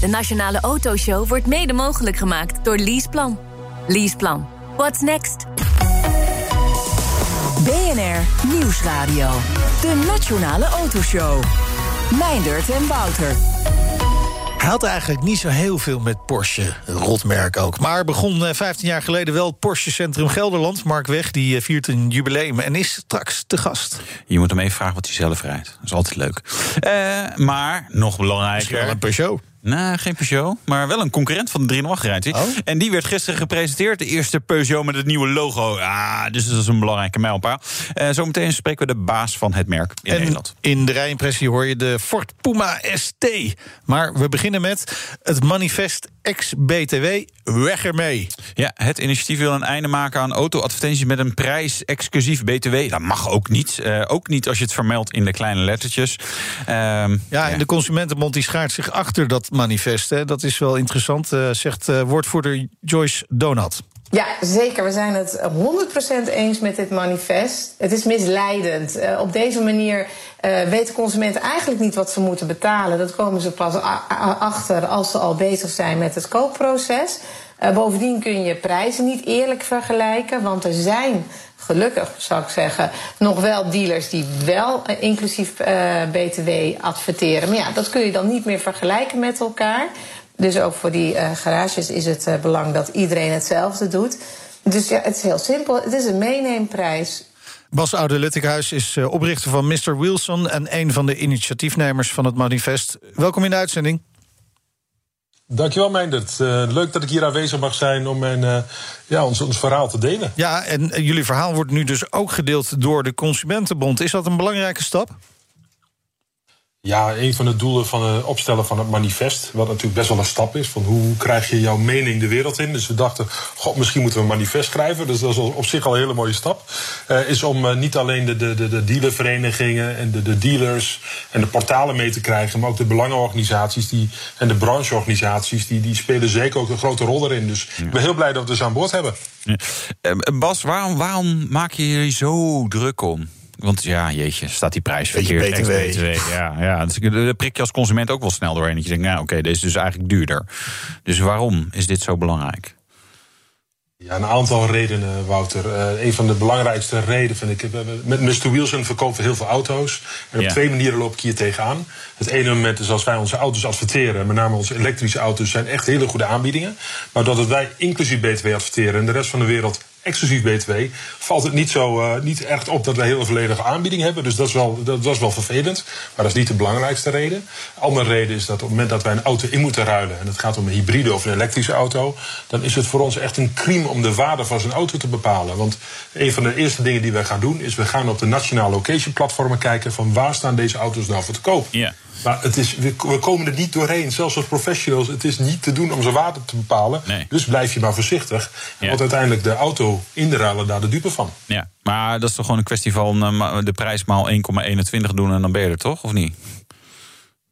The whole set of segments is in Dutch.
De Nationale Autoshow wordt mede mogelijk gemaakt door Leaseplan. Leaseplan. What's next? BNR Nieuwsradio. De Nationale Autoshow. Meindert en Wouter. Hij had eigenlijk niet zo heel veel met Porsche, rotmerk ook. Maar begon 15 eh, jaar geleden wel het Porsche Centrum Gelderland. Mark Weg, die eh, viert een jubileum en is straks te gast. Je moet hem even vragen wat hij zelf rijdt. Dat is altijd leuk. Uh, maar nog belangrijker... Misschien wel een Peugeot. Nee, geen Peugeot, maar wel een concurrent van de 308 rijdt. Oh. En die werd gisteren gepresenteerd, de eerste Peugeot met het nieuwe logo. Ah, dus dat is een belangrijke mijlpaal. Uh, zometeen spreken we de baas van het merk in en Nederland. In de rijimpressie hoor je de Ford Puma ST. Maar we beginnen met het manifest ex-BTW, weg ermee. Ja, het initiatief wil een einde maken aan auto-advertenties met een prijs exclusief BTW. Dat mag ook niet. Uh, ook niet als je het vermeldt in de kleine lettertjes. Uh, ja, ja, en de Consumentenbond die schaart zich achter dat manifest. Hè. Dat is wel interessant, uh, zegt uh, woordvoerder Joyce Donat. Ja, zeker. We zijn het 100% eens met dit manifest. Het is misleidend. Uh, op deze manier uh, weten consumenten eigenlijk niet wat ze moeten betalen. Dat komen ze pas achter als ze al bezig zijn met het koopproces. Uh, bovendien kun je prijzen niet eerlijk vergelijken, want er zijn gelukkig zou ik zeggen, nog wel dealers die wel inclusief BTW adverteren. Maar ja, dat kun je dan niet meer vergelijken met elkaar. Dus ook voor die uh, garages is het uh, belang dat iedereen hetzelfde doet. Dus ja, het is heel simpel. Het is een meeneemprijs. Bas Oude is uh, oprichter van Mr. Wilson en een van de initiatiefnemers van het manifest. Welkom in de uitzending. Dankjewel, Meindert. Uh, leuk dat ik hier aanwezig mag zijn om mijn, uh, ja, ons, ons verhaal te delen. Ja, en jullie verhaal wordt nu dus ook gedeeld door de Consumentenbond. Is dat een belangrijke stap? Ja, een van de doelen van het opstellen van het manifest, wat natuurlijk best wel een stap is, van hoe krijg je jouw mening de wereld in. Dus we dachten, god, misschien moeten we een manifest schrijven. Dus dat is op zich al een hele mooie stap. Uh, is om uh, niet alleen de, de, de, de dealerverenigingen en de, de dealers en de portalen mee te krijgen, maar ook de belangenorganisaties die, en de brancheorganisaties, die, die spelen zeker ook een grote rol erin. Dus ik ben heel blij dat we ze aan boord hebben. Ja. Uh, Bas, waarom, waarom maak je je zo druk om? Want ja, jeetje, staat die prijs verkeerd. BTW. BTW. Ja, ja. Dus daar prik je als consument ook wel snel doorheen. Dat je denkt, nou oké, deze is dus eigenlijk duurder. Dus waarom is dit zo belangrijk? Ja, een aantal redenen, Wouter. Uh, een van de belangrijkste redenen vind ik. Met Mr. Wilson verkopen we heel veel auto's. En op twee manieren loop ik hier tegenaan. Het ene moment is als wij onze auto's adverteren, met name onze elektrische auto's, zijn echt hele goede aanbiedingen. Maar dat wij inclusief BTW adverteren en de rest van de wereld exclusief BTW, valt het niet, zo, uh, niet echt op dat wij heel volledige aanbieding hebben. Dus dat is, wel, dat, is wel vervelend. Maar dat is niet de belangrijkste reden. De andere reden is dat op het moment dat wij een auto in moeten ruilen, en het gaat om een hybride of een elektrische auto, dan is het voor ons echt een crime om de waarde van zijn auto te bepalen. Want een van de eerste dingen die wij gaan doen, is we gaan op de nationale location platformen kijken van waar staan deze auto's nou voor te koop. Yeah. Maar het is, we, we, komen er niet doorheen, zelfs als professionals. Het is niet te doen om zijn waarde te bepalen. Nee. Dus blijf je maar voorzichtig. Ja. Want uiteindelijk de auto in de ruilen daar de dupe van. Ja, maar dat is toch gewoon een kwestie van uh, de prijs maal 1,21 doen en dan ben je er toch, of niet?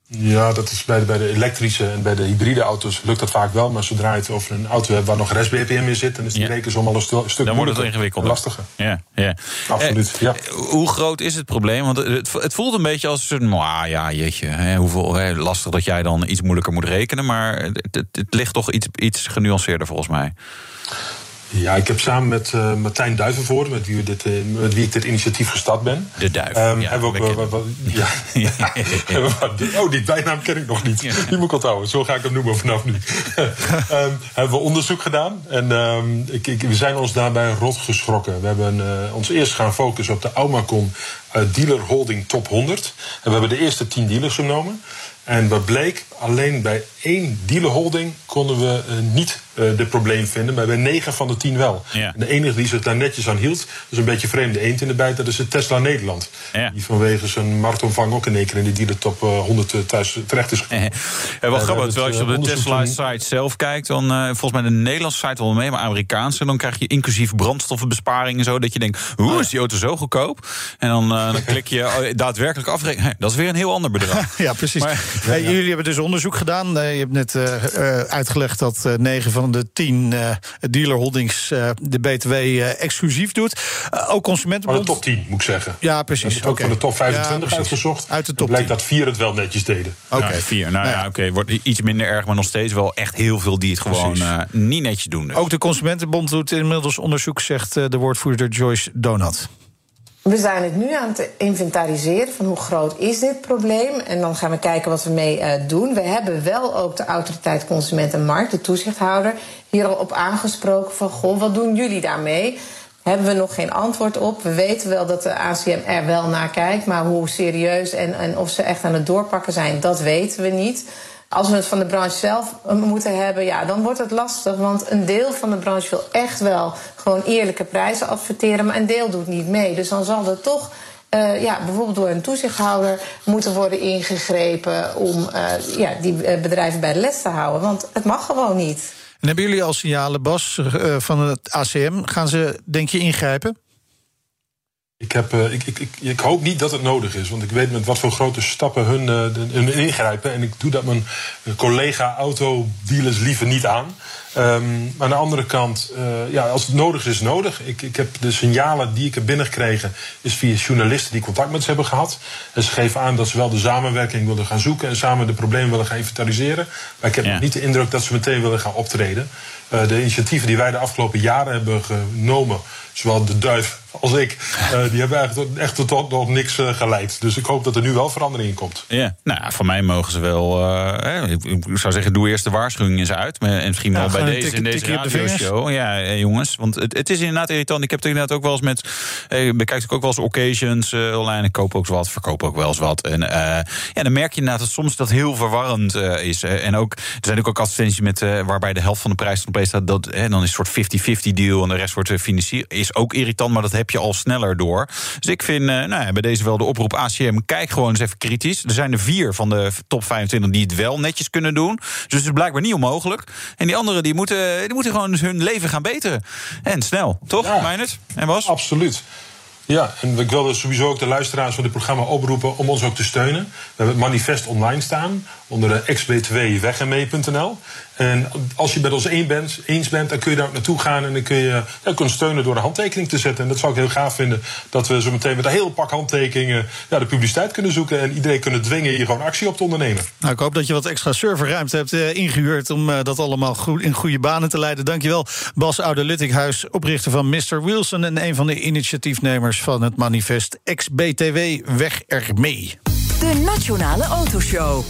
Ja, dat is bij de, bij de elektrische en bij de hybride auto's lukt dat vaak wel. Maar zodra je het over een auto hebt waar nog rest BPM in zit, dan is die ja. rekensom al een stu stuk dan wordt het ingewikkelder. lastiger. Ja, ja. Absoluut. Eh, ja. Hoe groot is het probleem? Want het, het voelt een beetje als een. Ah, ja, jeetje. Hè, hoeveel, hè, lastig dat jij dan iets moeilijker moet rekenen. Maar het, het, het ligt toch iets, iets genuanceerder volgens mij. Ja, ik heb samen met uh, Martijn Duivenvoort, met wie, dit, uh, met wie ik dit initiatief gestart ben. De Duif. Um, ja, hebben we ook, ja, ja. oh, die bijnaam ken ik nog niet. Die moet ik onthouden. Zo ga ik hem noemen vanaf nu. um, hebben we onderzoek gedaan. En um, ik, ik, we zijn ons daarbij rot geschrokken. We hebben ons eerst gaan focussen op de Aumacon Dealer Holding Top 100. En we hebben de eerste 10 dealers genomen. En wat bleek, alleen bij één dealerholding konden we niet uh, de probleem vinden, maar bij negen van de tien wel. Ja. De enige die zich daar netjes aan hield, dus een beetje vreemde eend in de bijt, dat is het Tesla Nederland. Ja. Die vanwege zijn marktomvang ook in één keer in de dealer top uh, 100 thuis terecht is gekomen. Ja, wel grappig, terwijl als je op de Tesla-site zelf kijkt, dan uh, volgens mij de Nederlandse site wel mee, maar Amerikaanse, dan krijg je inclusief brandstoffenbesparing en zo, dat je denkt, hoe is die auto zo goedkoop? En dan, dan klik je oh, daadwerkelijk afrekenen. Dat is weer een heel ander bedrag. ja, precies. Maar, Hey, jullie hebben dus onderzoek gedaan. Uh, je hebt net uh, uitgelegd dat uh, 9 van de 10 uh, dealerholdings uh, de BTW exclusief doet. ook Consumentenbond... Van de top 10, moet ik zeggen. Ja, precies. Ook van de top 25 ja, uitgezocht. Uit de top blijkt 10. dat vier het wel netjes deden. Oké, okay. ja, vier. Nou, nou ja, oké. Okay. Wordt iets minder erg, maar nog steeds wel echt heel veel die het gewoon niet netjes doen. Dus. Ook de Consumentenbond doet inmiddels onderzoek, zegt de woordvoerder Joyce Donat. We zijn het nu aan het inventariseren van hoe groot is dit probleem. En dan gaan we kijken wat we mee uh, doen. We hebben wel ook de autoriteit Consument en Markt, de toezichthouder, hier al op aangesproken van goh, wat doen jullie daarmee? Hebben we nog geen antwoord op. We weten wel dat de ACM er wel naar kijkt, maar hoe serieus en, en of ze echt aan het doorpakken zijn, dat weten we niet. Als we het van de branche zelf moeten hebben, ja, dan wordt het lastig. Want een deel van de branche wil echt wel gewoon eerlijke prijzen adverteren, maar een deel doet niet mee. Dus dan zal er toch. Uh, ja, bijvoorbeeld door een toezichthouder moeten worden ingegrepen om uh, ja, die bedrijven bij de les te houden. Want het mag gewoon niet. En hebben jullie al signalen, Bas, van het ACM? Gaan ze, denk je, ingrijpen? Ik, heb, uh, ik, ik, ik, ik, hoop niet dat het nodig is, want ik weet met wat voor grote stappen hun, hun ingrijpen. En ik doe dat mijn collega-autodealers liever niet aan. Um, maar aan de andere kant, uh, ja, als het nodig is, is het nodig. Ik, ik heb de signalen die ik heb binnengekregen, is via journalisten die contact met ze hebben gehad. En ze geven aan dat ze wel de samenwerking willen gaan zoeken en samen de problemen willen gaan inventariseren. Maar ik heb ja. niet de indruk dat ze meteen willen gaan optreden. Uh, de initiatieven die wij de afgelopen jaren hebben genomen, zowel de duif als ik, uh, die hebben eigenlijk echt tot nog niks uh, geleid. Dus ik hoop dat er nu wel verandering in komt. Ja, nou, van mij mogen ze wel. Uh, ik zou zeggen, doe eerst de waarschuwing eens uit. En misschien wel ja, bij deze, in deze radioshow. Ja, jongens. Want het, het, is inderdaad irritant. Ik heb het inderdaad ook wel eens met. Ik bekijk ook wel eens occasions online. Ik koop ook wat, verkoop ook wel eens wat. En ja, dan merk je inderdaad dat soms dat heel verwarrend is. en ook, er zijn ook advertenties met waarbij de helft van de prijs opeens staat. Dat, dan is een soort 50-50 deal en de rest wordt financierd. Is ook irritant, maar dat heb je al sneller door. Dus ik vind uh, nou ja, bij deze wel de oproep ACM, kijk gewoon eens even kritisch. Er zijn er vier van de top 25 die het wel netjes kunnen doen. Dus het is blijkbaar niet onmogelijk. En die anderen die moeten, die moeten gewoon hun leven gaan beteren. En snel, toch, ja, Meijnert en was? Absoluut. Ja, en ik wilde sowieso ook de luisteraars van dit programma oproepen om ons ook te steunen. We hebben het manifest online staan onder de xb2wegemee.nl. En als je met ons eens bent, eens bent, dan kun je daar ook naartoe gaan en dan kun je ja, kunt steunen door een handtekening te zetten. En dat zou ik heel gaaf vinden, dat we zo meteen met een heel pak handtekeningen ja, de publiciteit kunnen zoeken en iedereen kunnen dwingen hier gewoon actie op te ondernemen. Nou, ik hoop dat je wat extra serverruimte hebt uh, ingehuurd om uh, dat allemaal goed, in goede banen te leiden. Dankjewel, Bas Oude-Luttikhuis, oprichter van Mr. Wilson en een van de initiatiefnemers van het manifest XBTW Weg ermee. De Nationale Autoshow.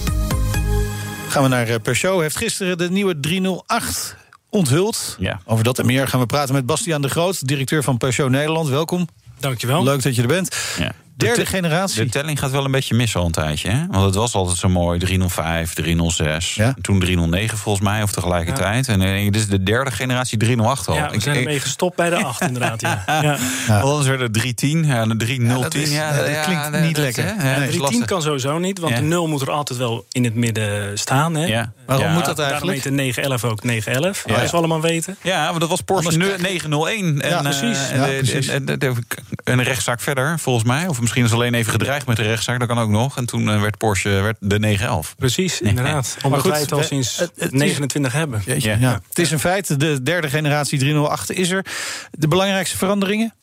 Gaan we naar Peugeot. Heeft gisteren de nieuwe 308 onthuld. Ja. Over dat en meer gaan we praten met Bastiaan de Groot, directeur van Peugeot Nederland. Welkom. Dankjewel. Leuk dat je er bent. Ja. Derde de generatie. De telling gaat wel een beetje mis al een tijdje. Hè? Want het was altijd zo mooi. 305, 306. Ja. Toen 309 volgens mij, of tegelijkertijd. Ja. En uh, dit is de derde generatie 308 al. Ja, we zijn ermee gestopt bij de 8 inderdaad. Ja. ja. ja. Want anders werd het 310, ja, de 3010. Ja, dat, dat klinkt niet dat, lekker. Hè? Ja, nee, 310 kan sowieso niet, want de 0 moet er altijd wel in het midden staan. Hè? Ja. Waarom moet dat eigenlijk? Daarom heet de 911 ook 911. Ja. Dat we allemaal weten. Ja, want dat was Porsche 901. En, ja, precies. Ja, precies. En, en, een rechtszaak verder, volgens mij. Of misschien is alleen even gedreigd met de rechtszaak, dat kan ook nog. En toen werd Porsche werd de 911. Precies, inderdaad. Omdat wij het al sinds het, het 29 is, hebben. Jeetje, ja. Ja. Het is een feit, de derde generatie 308 is er. De belangrijkste veranderingen?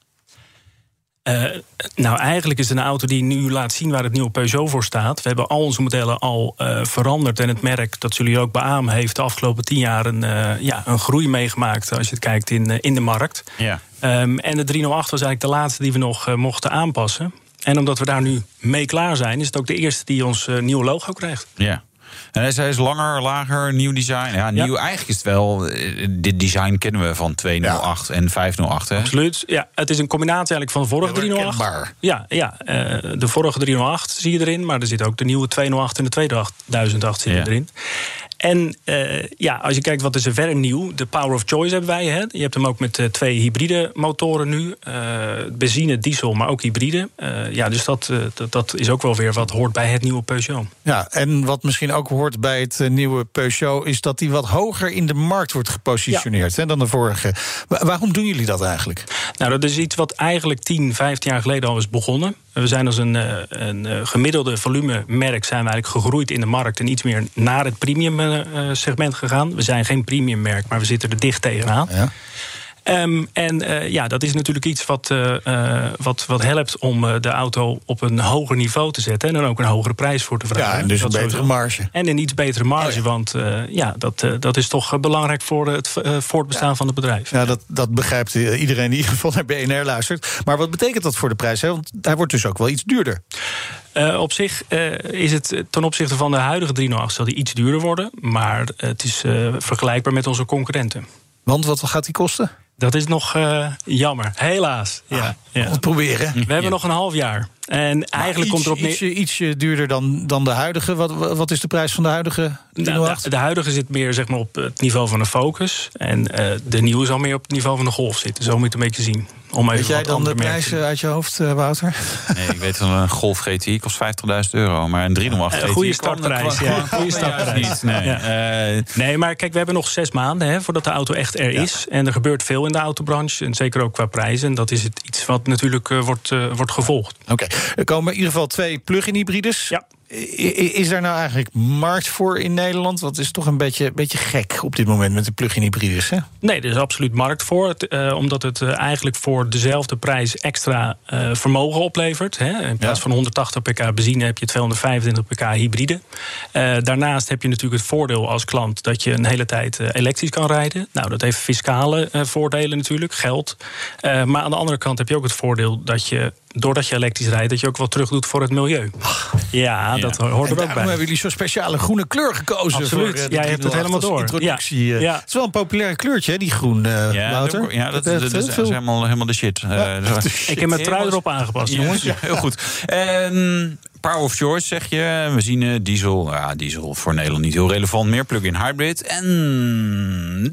Uh, nou, eigenlijk is het een auto die nu laat zien waar het nieuwe Peugeot voor staat. We hebben al onze modellen al uh, veranderd. En het merk, dat jullie ook beamen, heeft de afgelopen tien jaar een, uh, ja, een groei meegemaakt. Als je het kijkt in, in de markt. Ja. Um, en de 308 was eigenlijk de laatste die we nog mochten aanpassen. En omdat we daar nu mee klaar zijn, is het ook de eerste die ons nieuwe logo krijgt. Ja. En hij is langer, lager, nieuw design. Ja, nieuw. Ja. Eigenlijk is het wel. Dit design kennen we van 208 ja. en 508. Hè? Absoluut. Ja, het is een combinatie eigenlijk van de vorige 308. Kenbaar. Ja, ja uh, de vorige 308 zie je erin, maar er zit ook de nieuwe 208 en de 2008 zit ja. erin. En uh, ja, als je kijkt wat is er verder nieuw, de Power of Choice hebben wij. Hè? Je hebt hem ook met uh, twee hybride motoren nu. Uh, benzine, diesel, maar ook hybride. ja, dus dat, dat, dat, is ook wel weer wat hoort bij het nieuwe Peugeot. Ja, en wat misschien ook hoort bij het nieuwe Peugeot... is dat die wat hoger in de markt wordt gepositioneerd ja. hè, dan de vorige. Waarom doen jullie dat eigenlijk? Nou, dat is iets wat eigenlijk 10, 15 jaar geleden al is begonnen. We zijn als een, een gemiddelde volumemerk zijn we eigenlijk gegroeid in de markt en iets meer naar het premium segment gegaan. We zijn geen premium merk, maar we zitten er dicht tegenaan. Ja. Um, en uh, ja, dat is natuurlijk iets wat, uh, wat, wat helpt om de auto op een hoger niveau te zetten. En dan ook een hogere prijs voor te vragen. Ja, en dus dat een betere marge. En een iets betere marge, oh, want ja, dat, dat is toch belangrijk voor het voortbestaan van het bedrijf. Ja, dat, dat begrijpt iedereen die van naar BNR luistert. Maar wat betekent dat voor de prijs? Hè? Want hij wordt dus ook wel iets duurder. Uh, op zich uh, is het ten opzichte van de huidige 308 zal die iets duurder worden. Maar het is uh, vergelijkbaar met onze concurrenten. Want wat gaat die kosten? Dat is nog uh, jammer, helaas. Ah, ja, ja. Het proberen. We hebben nog een half jaar. En eigenlijk komt erop neer. Ietsje, ietsje duurder dan, dan de huidige. Wat, wat is de prijs van de huidige? De, de, de, huidige zit meer zeg maar, op het niveau van de Focus. En uh, de nieuwe zal meer op het niveau van de Golf zitten. Zo moet je het een beetje zien. Om weet jij dan de prijs uit je hoofd, uh, Wouter? Nee, ik weet dat een Golf GTI kost 50.000 euro. Maar een 308 GTI... Een goede startprijs, ja. Goede startprijs. Nee. Ja. Uh, nee, maar kijk, we hebben nog zes maanden hè, voordat de auto echt er is. En er gebeurt veel in de autobranche. En zeker ook qua prijzen. En dat is het iets wat natuurlijk uh, wordt, wordt gevolgd. Oké, er komen in ieder geval twee plug-in hybrides. Ja. Is daar nou eigenlijk markt voor in Nederland? Want het is toch een beetje, beetje gek op dit moment met de plug-in hybrides. Hè? Nee, er is absoluut markt voor. Het, uh, omdat het uh, eigenlijk voor dezelfde prijs extra uh, vermogen oplevert. Hè. In plaats ja. van 180 pk benzine heb je 225 pk hybride. daarnaast heb je natuurlijk het voordeel als klant dat je een hele tijd elektrisch kan rijden. Nou, dat heeft fiscale voordelen natuurlijk, geld. maar aan de andere kant heb je ook het voordeel dat je doordat je elektrisch rijdt, dat je ook wat terug doet voor het milieu. Ja, dat hoort er ook bij. hebben jullie zo'n speciale groene kleur gekozen. Absoluut. Voor, uh, Jij hebt het helemaal door. Introductie. Ja. ja. Het is wel een populair kleurtje, die groen, uh, ja, Wouter. ja, dat, dat, dat, dat is helemaal, helemaal de shit. Uh, ik heb mijn trui erop aangepast, jongens. heel goed. Um, Power of choice zeg je. We zien diesel. Ja, diesel voor Nederland niet heel relevant meer. Plug-in hybrid. En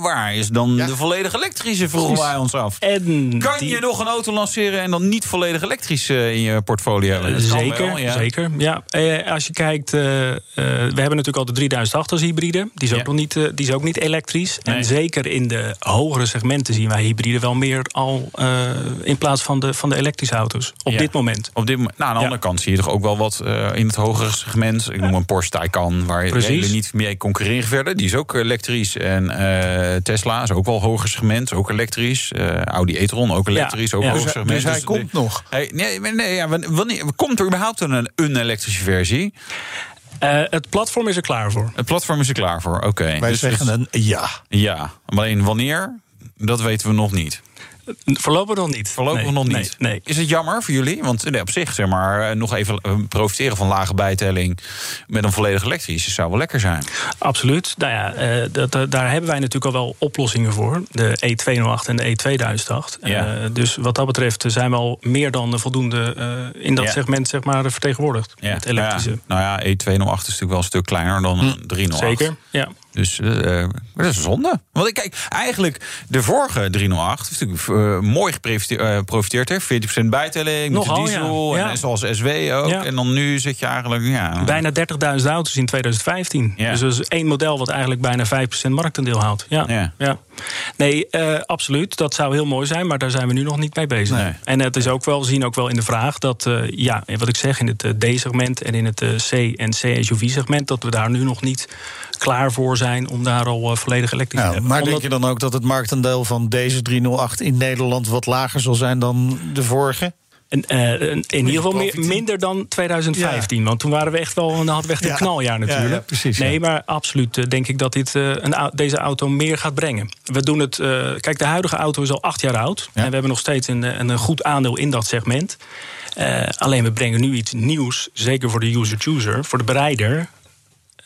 waar is dan ja. de volledig elektrische, vroegen wij ons af. En kan die... je nog een auto lanceren en dan niet volledig elektrisch in je portfolio? Uh, zeker, wel, ja. zeker. Ja, uh, als je kijkt, uh, we hebben natuurlijk al de 3008 als hybride. Die is ook, nog niet, die is ook niet elektrisch. Nee. En zeker in de hogere segmenten zien wij hybride wel meer al in plaats van de, van de elektrische auto's. Op dit moment. Op dit moment. Nou, aan de andere kant zie je toch ook wel wat uh, in het hogere segment. Ik noem een Porsche Taycan, waar je niet mee concurreren verder. Die is ook elektrisch. En uh, Tesla is ook wel hoger segment, ook elektrisch. Uh, Audi e-tron, ook elektrisch, ja. ook ja. hoger segment. Dus hij dus komt de, nog? Hey, nee, nee, ja, wanneer, komt er überhaupt een, een elektrische versie? Uh, het platform is er klaar voor. Het platform is er klaar voor, oké. Okay. Wij dus zeggen een ja. Ja, alleen wanneer, dat weten we nog niet. Voorlopig nog niet. Voorlopig nee, nog niet. Nee, nee, Is het jammer voor jullie? Want nee, op zich, zeg maar, eh, nog even eh, profiteren van lage bijtelling met een volledig elektrisch zou wel lekker zijn. Absoluut. Nou ja, uh, dat, daar hebben wij natuurlijk al wel oplossingen voor. De E208 en de E2008. Ja. Uh, dus wat dat betreft zijn we al meer dan voldoende uh, in dat ja. segment zeg maar, vertegenwoordigd. Ja. Het elektrische. Nou ja, E208 is natuurlijk wel een stuk kleiner dan hm. 308. Zeker, ja. Dus uh, dat is zonde. Want ik kijk, eigenlijk de vorige 308 is natuurlijk uh, mooi geprofiteerd. Uh, 40% bijtelling, Nogal, met de diesel, ja. en zoals SW ook. Ja. En dan nu zit je eigenlijk... Ja, bijna 30.000 auto's in 2015. Dus dat is één model wat eigenlijk bijna 5% marktendeel houdt. Ja. ja. Nee, absoluut. Dat zou heel mooi zijn, maar daar zijn we nu nog niet mee bezig. Nee. En het is ook wel, zien ook wel in de vraag dat, ja, wat ik zeg, in het D-segment en in het C- en C-SUV-segment, dat we daar nu nog niet klaar voor zijn om daar al volledig elektrisch te hebben. Maar Omdat... denk je dan ook dat het marktendeel van deze 308 in Nederland wat lager zal zijn dan de vorige? En, uh, in ieder geval meer, minder dan 2015. Ja. Want toen waren we echt wel, dan hadden we echt een ja. knaljaar natuurlijk. Ja, precies, nee, maar absoluut uh, denk ik dat dit, uh, een, deze auto meer gaat brengen. We doen het. kijk, de huidige auto is al acht jaar oud. En we hebben nog steeds een, een goed aandeel in dat segment. alleen we brengen nu iets nieuws, zeker voor de user-chooser, voor de bereider.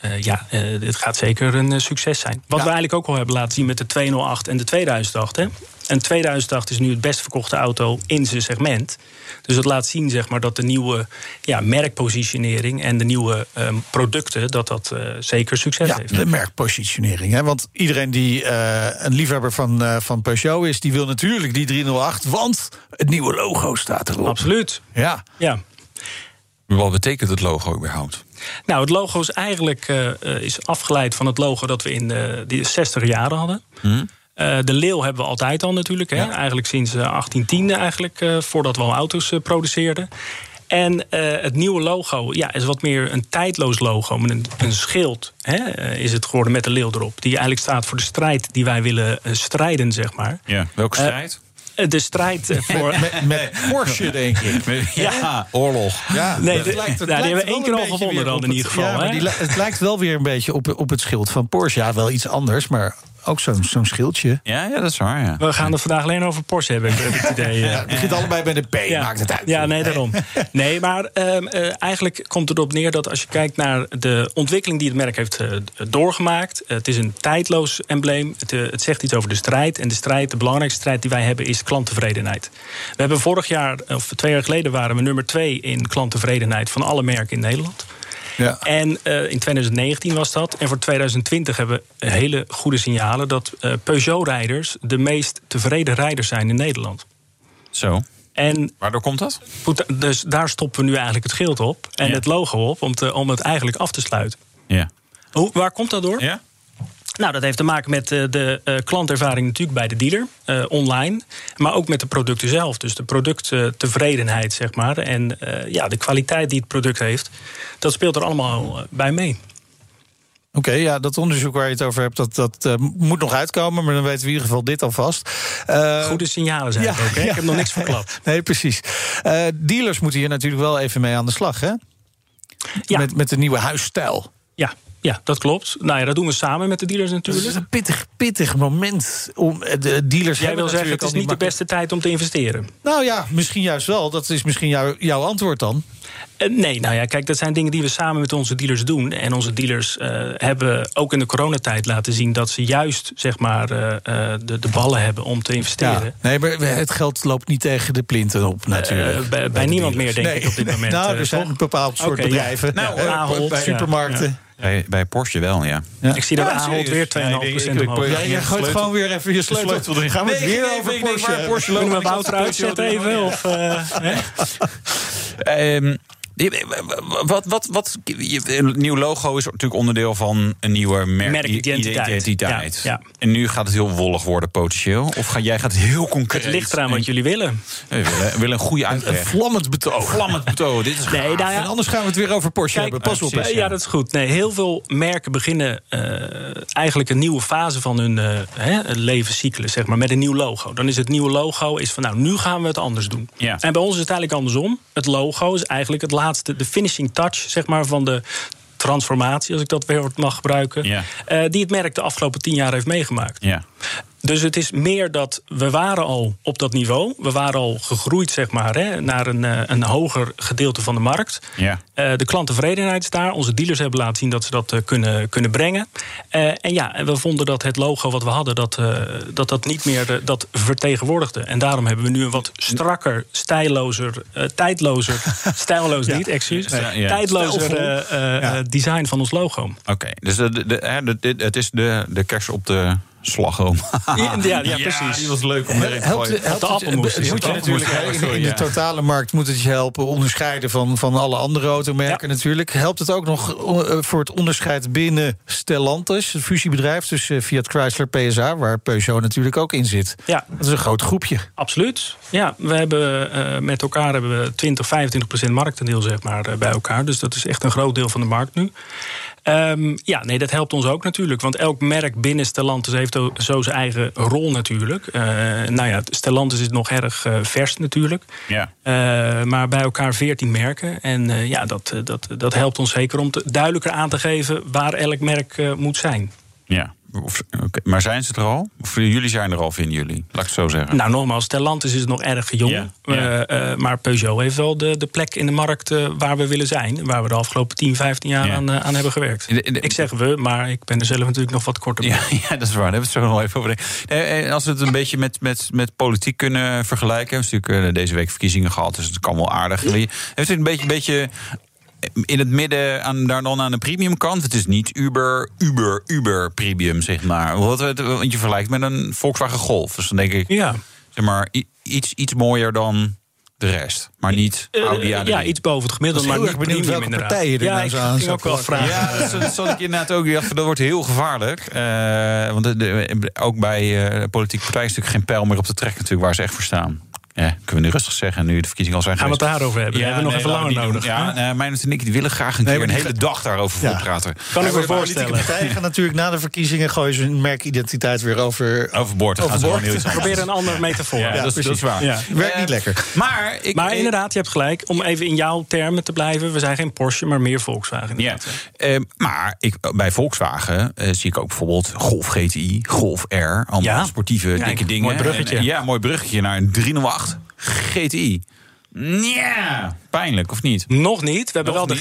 Uh, ja, uh, dit gaat zeker een uh, succes zijn. Wat ja. we eigenlijk ook al hebben laten zien met de 208 en de 2008. Hè? En 2008 is nu het best verkochte auto in zijn segment. Dus het laat zien zeg maar, dat de nieuwe ja, merkpositionering en de nieuwe um, producten... dat dat zeker succes ja, heeft. de merkpositionering. Hè? Want iedereen die een liefhebber van, van Peugeot is... die wil natuurlijk die 308, want het nieuwe logo staat erop. Absoluut. Ja. ja. Wat betekent het logo überhaupt? Nou, het logo is eigenlijk uh, is afgeleid van het logo dat we in de, de 60 jaren hadden. Hmm. de leeuw hebben we altijd al natuurlijk. Hè? Eigenlijk sinds 1810 eigenlijk, voordat we al auto's produceerden. En het nieuwe logo ja, is wat meer een tijdloos logo. Met een, een schild hè, is het geworden met de leeuw erop. Die eigenlijk staat voor de strijd die wij willen strijden, zeg maar. Ja, welke strijd? De strijd voor. met, met Porsche, denk ik. Ja, oorlog. Ja, nee, de, lijkt, nou, die hebben we één keer al gewonnen dan in ieder geval. Ja, maar die, het lijkt wel weer een beetje op, op het schild van Porsche. Ja, wel iets anders, maar ook zo'n zo'n schildje. Ja, ja, dat is waar. Ja. We gaan het vandaag alleen over Porsche hebben, ik het idee. Ja, het begint allebei bij de P, ja. maakt het uit. Ja, nee, daarom. Nee, maar um, uh, eigenlijk komt het erop neer dat als je kijkt naar de ontwikkeling die het merk heeft uh, doorgemaakt. Uh, het is een tijdloos embleem. Het, het, zegt iets over de strijd. En de strijd, de belangrijkste strijd die wij hebben, is klanttevredenheid. We hebben vorig jaar, of twee jaar geleden, waren we nummer twee in klanttevredenheid van alle merken in Nederland. Ja. En uh, in 2019 was dat. En voor 2020 hebben we hele goede signalen dat uh, Peugeot-rijders de meest tevreden rijders zijn in Nederland. Zo. En Waardoor komt dat? Dus daar stoppen we nu eigenlijk het schild op en ja. het logo op om, te, om het eigenlijk af te sluiten. Ja. Hoe, waar komt dat door? Ja? Nou, dat heeft te maken met uh, de uh, klantervaring natuurlijk bij de dealer, uh, online. Maar ook met de producten zelf. Dus de producttevredenheid, zeg maar. En ja, de kwaliteit die het product heeft. Dat speelt er allemaal bij mee. Oké, okay, ja, dat onderzoek waar je het over hebt, dat, dat moet nog uitkomen. Maar dan weten we in ieder geval dit alvast. Goede signalen zijn ja, het ook, hè? Ja, ik heb nog niks verklapt. nee, precies. dealers moeten hier natuurlijk wel even mee aan de slag, hè? Ja. Met, met de nieuwe huisstijl. Ja, ja, dat klopt. Nou ja, dat doen we samen met de dealers natuurlijk. Het is een pittig, pittig moment om de dealers. Jij wil zeggen, het is niet de beste tijd om te investeren. Nou ja, misschien juist wel. Dat is misschien jou, jouw antwoord dan. Uh, nee, nou ja, kijk, dat zijn dingen die we samen met onze dealers doen. En onze dealers uh, hebben ook in de coronatijd laten zien dat ze juist zeg maar, uh, de, de ballen hebben om te investeren. Ja, nee, maar het geld loopt niet tegen de plinten op, natuurlijk. bij, bij niemand meer, denk nee. ik, op dit moment. nou, er zijn een bepaald soort okay, bedrijven. Ja. Nou, Ahold, supermarkten. Ja. Bij, bij Porsche wel, ja. ja. Ik zie dat ja, Ahold weer 2,5% ja, omhoog. Ja, je gooit gewoon weer even je sleutel, sleutel erin. Gaan we het weer over nee, Porsche? Nee, Porsche Kunnen we Wouter uitzetten even? Of, uh, um, wat, wat, wat, een nieuw logo is natuurlijk onderdeel van een nieuwe merkidentiteit. Ja, ja. En nu gaat het heel wollig worden, potentieel. Of ga, jij gaat heel concreet. Het ligt eraan wat jullie willen. We willen, willen een goede uitleg. Een vlammend betoog. Vlammend betoog. Dit is nee, nou ja, en anders gaan we het weer over Porsche Kijk, hebben. Pas op. Ja, dat is goed. Nee, heel veel merken beginnen uh, eigenlijk een nieuwe fase van hun uh, levenscyclus, zeg maar, met een nieuw logo. Dan is het nieuwe logo is van, nou, nu gaan we het anders doen. Ja. En bij ons is het eigenlijk andersom. Het logo is eigenlijk het laatste, de finishing touch zeg maar, van de transformatie, als ik dat weer mag gebruiken, uh, die het merk de afgelopen tien jaar heeft meegemaakt. Ja. Dus het is meer dat we waren al op dat niveau. We waren al gegroeid zeg maar, hè, naar een, een hoger gedeelte van de markt. Ja. Uh, de klanttevredenheid is daar. Onze dealers hebben laten zien dat ze dat uh, kunnen, kunnen brengen. Uh, en ja, we vonden dat het logo wat we hadden, dat dat, dat niet meer dat vertegenwoordigde. En daarom hebben we nu een wat strakker, stijlozer, tijdlozer, stijlloos ja. niet, excuus, ja, ja. tijdlozer design van ons logo. Oké, okay. dus de, de, de, de, het is de, de kers op de slagroom. ja, ja, ja, precies. die was leuk om erin te gooien. Helpt, de appelmoes. Het, moet je natuurlijk in, in de totale markt moet het je helpen onderscheiden van, van alle andere automerken ja. natuurlijk. Helpt het ook nog voor het onderscheid binnen Stellantis, het fusiebedrijf, dus Fiat Chrysler PSA, waar Peugeot natuurlijk ook in zit. Ja. Dat is een groot groepje. Absoluut. Ja, we hebben uh, met elkaar hebben we 20, 25 procent marktendeel zeg maar, uh, bij elkaar. Dus dat is echt een groot deel van de markt nu. Um, ja, nee, dat helpt ons ook natuurlijk. Want elk merk binnen Stellantis heeft zo zijn eigen rol natuurlijk. Uh, nou ja, Stellantis is nog erg uh, vers natuurlijk. Ja. Uh, maar bij elkaar veertien merken. En ja, dat, dat, dat helpt ons zeker om te, duidelijker aan te geven... waar elk merk moet zijn. Ja. Of, okay. Maar zijn ze er al? Of jullie zijn er al, vinden jullie? Laat ik het zo zeggen. Nou, nogmaals, Stellantis is nog erg jong. Ja, ja. Uh, uh, maar Peugeot heeft wel de, de plek in de markt uh, waar we willen zijn. Waar we de afgelopen 10, 15 jaar ja. aan, aan hebben gewerkt. De, de, ik zeg we, maar ik ben er zelf natuurlijk nog wat korter ja, ja, dat is waar. Daar hebben we het zo nog even over. En als we het een beetje met, met, met politiek kunnen vergelijken. We hebben natuurlijk deze week verkiezingen gehad, dus het kan wel aardig. Heeft het een beetje, beetje in het midden aan, daar dan aan de premium kant. Het is niet Uber, Uber, Uber premium, zeg maar. Wat, want je vergelijkt met een Volkswagen Golf. Dus dan denk ik, ja. zeg maar, iets, iets mooier dan de rest. Maar niet Audi A3. Ja, iets boven het gemiddelde, maar niet benieuwd premium welke inderdaad. partijen er ja, nou ik zo aan ook wel vragen. Ja, dat, zat ik inderdaad ook. Ik dacht, dat wordt heel gevaarlijk. Uh, want de, de, ook bij uh, politieke partijen is natuurlijk geen pijl meer op te trekken... Natuurlijk, waar ze echt voor staan. Ja, kunnen we nu rustig zeggen, nu de verkiezingen al zijn Gaan geweest. we het daarover hebben? Ja, we hebben nog even langer nodig. Ja, nee, mijn en ik die willen graag een Nee, keer een hele dag daarover Ja. praten. Kan ik me voorstellen. partijen gaan natuurlijk na de verkiezingen... gooien ze hun merkidentiteit weer over... Overboord. gaan ze Overboord. anders. Probeer een andere metafoor. Ja, dat, is, dat is waar. Ja. Werkt Eh, niet lekker. Maar, ik, Maar inderdaad, je hebt gelijk. Om even in jouw termen te blijven. We zijn geen Porsche, maar meer Volkswagen. Ja, eh, maar ik, bij Volkswagen eh, zie ik ook bijvoorbeeld Golf GTI, Golf R. Allemaal Ja. sportieve, dikke dingen. mooi bruggetje. Eh, ja, mooi bruggetje naar een 308 GTI. Ja, pijnlijk of niet? Nog niet. We hebben Nog wel de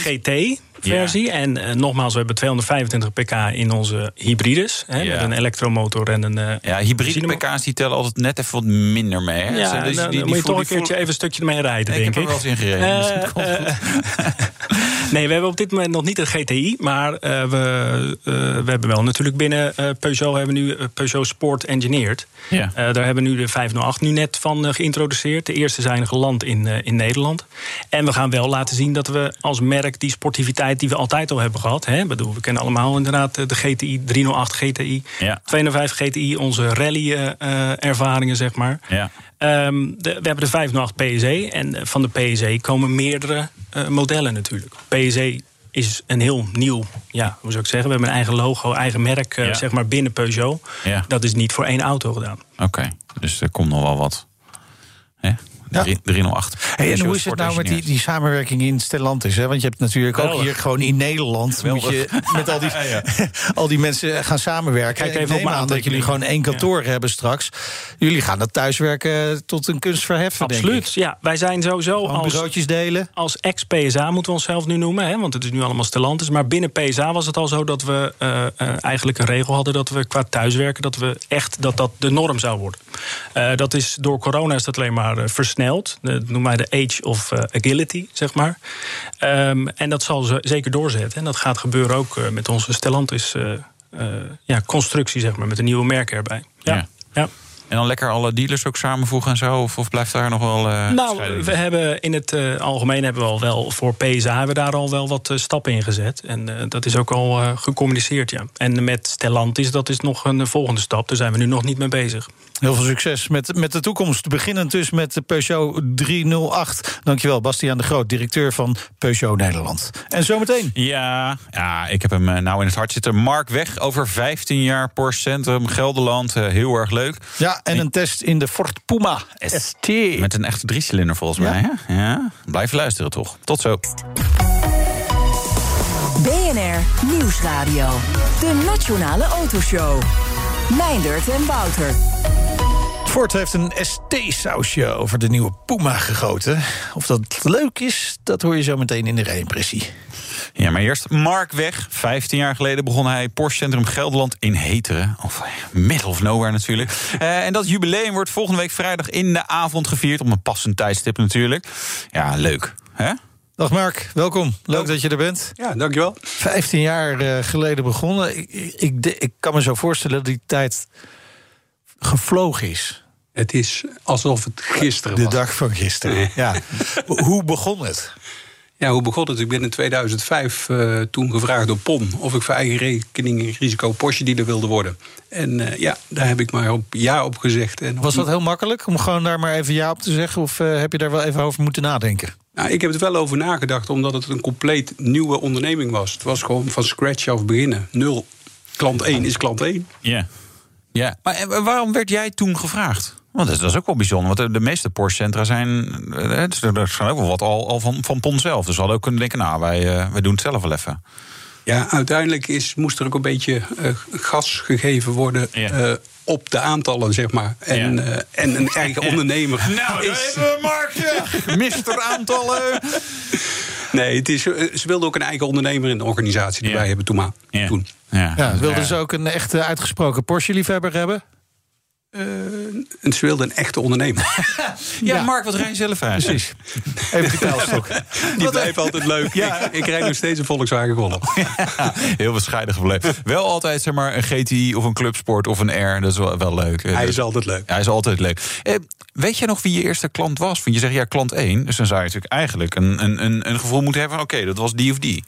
GT-versie. En eh, nogmaals, we hebben 225 pk in onze hybrides. Hè, Ja. Met een elektromotor en een... eh, Ja, hybride pk's die tellen altijd net even wat minder mee. Hè? Ja, Dus die- dan, die- dan die moet je toch een keertje even een stukje ermee rijden, Nee, ik denk heb ik. er wel eens in gereden. dus Eh. Nee, we hebben op dit moment nog niet de GTI. Maar eh, we, eh, we hebben wel natuurlijk binnen eh, Peugeot... hebben we nu eh, Peugeot Sport Engineered. Ja. Eh, daar hebben we nu de 508 nu net van eh, geïntroduceerd. De eerste zijn geland in, eh, in Nederland. En we gaan wel laten zien dat we als merk die sportiviteit die we altijd al hebben gehad. Hè, bedoel, we kennen allemaal inderdaad eh, de GTI, 308 GTI, Ja. 205 GTI, onze rally-ervaringen, zeg maar. Ja. Ehm, de- we hebben de 508 PSE. En eh, van de PSE komen meerdere eh, modellen natuurlijk. PSE is een heel nieuw, ja, hoe zou ik zeggen? We hebben een eigen logo, eigen merk, eh, zeg maar, binnen Peugeot. Ja. Dat is niet voor één auto gedaan. Oké, dus er komt nog wel wat. Hè? Ja. Drie- 308. Hey, en Peugeot hoe is het nou met die, die samenwerking in Stellantis? Hè? Want je hebt natuurlijk ook hier gewoon in Nederland... moet je met al die, al die mensen gaan samenwerken. Kijk even op aan dat jullie gewoon één kantoor hebben straks. Jullie gaan dat thuiswerken tot een kunst verheffen, denk Absoluut, ja. Wij zijn sowieso Gewoon als, bureautjes delen. als ex-PSA, moeten we onszelf nu noemen. Hè, want het is nu allemaal Stellantis. Maar binnen PSA was het al zo dat we eh, eh, eigenlijk een regel hadden... dat we qua thuiswerken, dat we echt dat dat de norm zou worden. Eh, dat is, door corona is dat alleen maar eh, versneld. Dat noemen wij de age of eh, agility, zeg maar. Ehm, en dat zal ze zeker doorzetten. En dat gaat gebeuren ook eh, met onze Stellantis... eh, eh, ja, constructie, zeg maar, met een nieuwe merk erbij. Ja. Ja. ja. En dan lekker alle dealers ook samenvoegen en zo? Of, of blijft daar nog wel. eh, Nou, scheiding? we hebben in het eh, algemeen hebben we al wel voor PSA hebben we daar al wel wat eh, stappen in gezet. En eh, dat is ook al eh, gecommuniceerd, ja. En met Stellantis, dat is nog een volgende stap. Daar zijn we nu nog niet mee bezig. Heel veel succes met, met de toekomst. Beginnend dus met de Peugeot 308. Dankjewel, Bastiaan de Groot, directeur van Peugeot Nederland. En zometeen. Ja, ja, ik heb hem nou in het hart zitten. Mark Weg over 15 jaar Porsche Centrum Gelderland. Heel erg leuk. Ja, en een test in de Ford Puma ST. Met een echte driecilinder volgens Ja. mij. Hè? Ja, blijf luisteren toch. Tot zo. BNR Nieuwsradio. De Nationale Autoshow. Meindert en Wouter. Ford heeft een ST-sausje over de nieuwe Puma gegoten. Of dat leuk is, dat hoor je zo meteen in de rijimpressie. Ja, maar eerst Mark Weg. 15 jaar geleden begon hij Porsche Centrum Gelderland in Heteren. Of middle of nowhere natuurlijk. Eh, en dat jubileum wordt volgende week vrijdag in de avond gevierd. Op een passend tijdstip natuurlijk. Ja, leuk. Hè? Dag Mark, welkom. Leuk dat je er bent. Ja, dankjewel. 15 jaar eh, geleden begonnen. Ik, ik, ik kan me zo voorstellen dat die tijd gevlogen is. Het is alsof het gisteren De was. dag van gisteren. Ja. Hoe begon het? Ja, hoe begon het? Ik ben in 2005 eh, toen gevraagd door PON... of ik voor eigen rekening risico Porsche dealer wilde worden. En eh, ja, daar heb ik maar op ja op gezegd. En Was dat heel makkelijk om gewoon daar maar even ja op te zeggen? Of eh, heb je daar wel even over moeten nadenken? Nou, ik heb er wel over nagedacht, omdat het een compleet nieuwe onderneming was. Het was gewoon van scratch af beginnen. Nul. Klant 1 is klant 1. Ja. ja. Maar en waarom werd jij toen gevraagd? Want dat, dat is ook wel bijzonder. Want de, meeste Porsche-centra zijn... eh, het is- Er zijn ook wel wat al, al van, van PON zelf. Dus we hadden ook kunnen denken... nou, wij, eh, wij doen het zelf wel even. Ja, uiteindelijk is, moest er ook een beetje eh, gas gegeven worden... Ja. eh, op de aantallen, zeg maar. En, Ja. eh, en een eigen ondernemer Nou, is... we Mark. Ja. Mister aantallen. Nee, het is, ze wilden ook een eigen ondernemer in de organisatie die Ja. wij hebben toen. maar- toen. Ja, Ja, wilden ja. ze ook een echt uitgesproken Porsche-liefhebber hebben? Uh, en ze wilde een echte ondernemer. ja, Mark, wat rij je zelf uit? Precies. Even die pijlstok. Die blijft altijd leuk. Ja. Ik, ik rijd nog steeds een Volkswagen Golf. heel bescheiden gebleven. Wel altijd zeg maar een GTI of een clubsport of een R. Dat is wel, wel leuk. Hij is altijd leuk. Hij is altijd leuk. Eh, weet je nog wie je eerste klant was? Want je zegt ja, klant 1. Dus dan zou je natuurlijk eigenlijk een, een, een, een gevoel moeten hebben van... oké, dat was die of die.